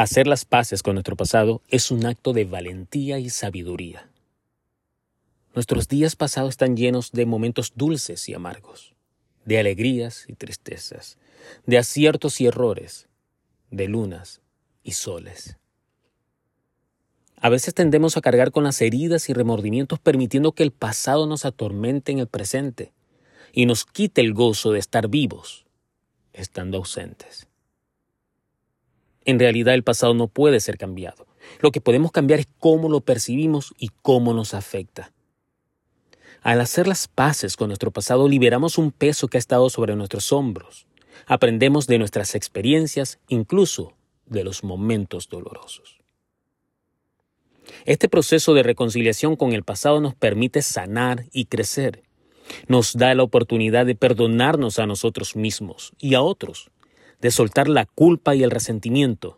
Hacer las paces con nuestro pasado es un acto de valentía y sabiduría. Nuestros días pasados están llenos de momentos dulces y amargos, de alegrías y tristezas, de aciertos y errores, de lunas y soles. A veces tendemos a cargar con las heridas y remordimientos permitiendo que el pasado nos atormente en el presente y nos quite el gozo de estar vivos, estando ausentes. En realidad el pasado no puede ser cambiado. Lo que podemos cambiar es cómo lo percibimos y cómo nos afecta. Al hacer las paces con nuestro pasado liberamos un peso que ha estado sobre nuestros hombros. Aprendemos de nuestras experiencias, incluso de los momentos dolorosos. Este proceso de reconciliación con el pasado nos permite sanar y crecer. Nos da la oportunidad de perdonarnos a nosotros mismos y a otros de soltar la culpa y el resentimiento,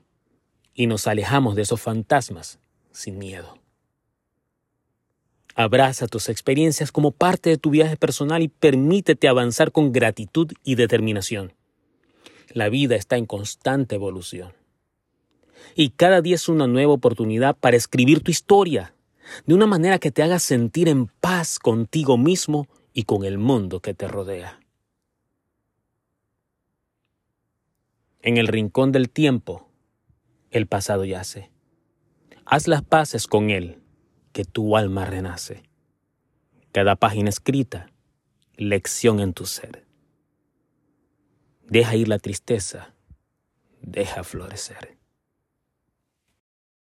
y nos alejamos de esos fantasmas sin miedo. Abraza tus experiencias como parte de tu viaje personal y permítete avanzar con gratitud y determinación. La vida está en constante evolución. Y cada día es una nueva oportunidad para escribir tu historia de una manera que te haga sentir en paz contigo mismo y con el mundo que te rodea. En el rincón del tiempo, el pasado yace. Haz las paces con él, que tu alma renace. Cada página escrita, lección en tu ser. Deja ir la tristeza, deja florecer.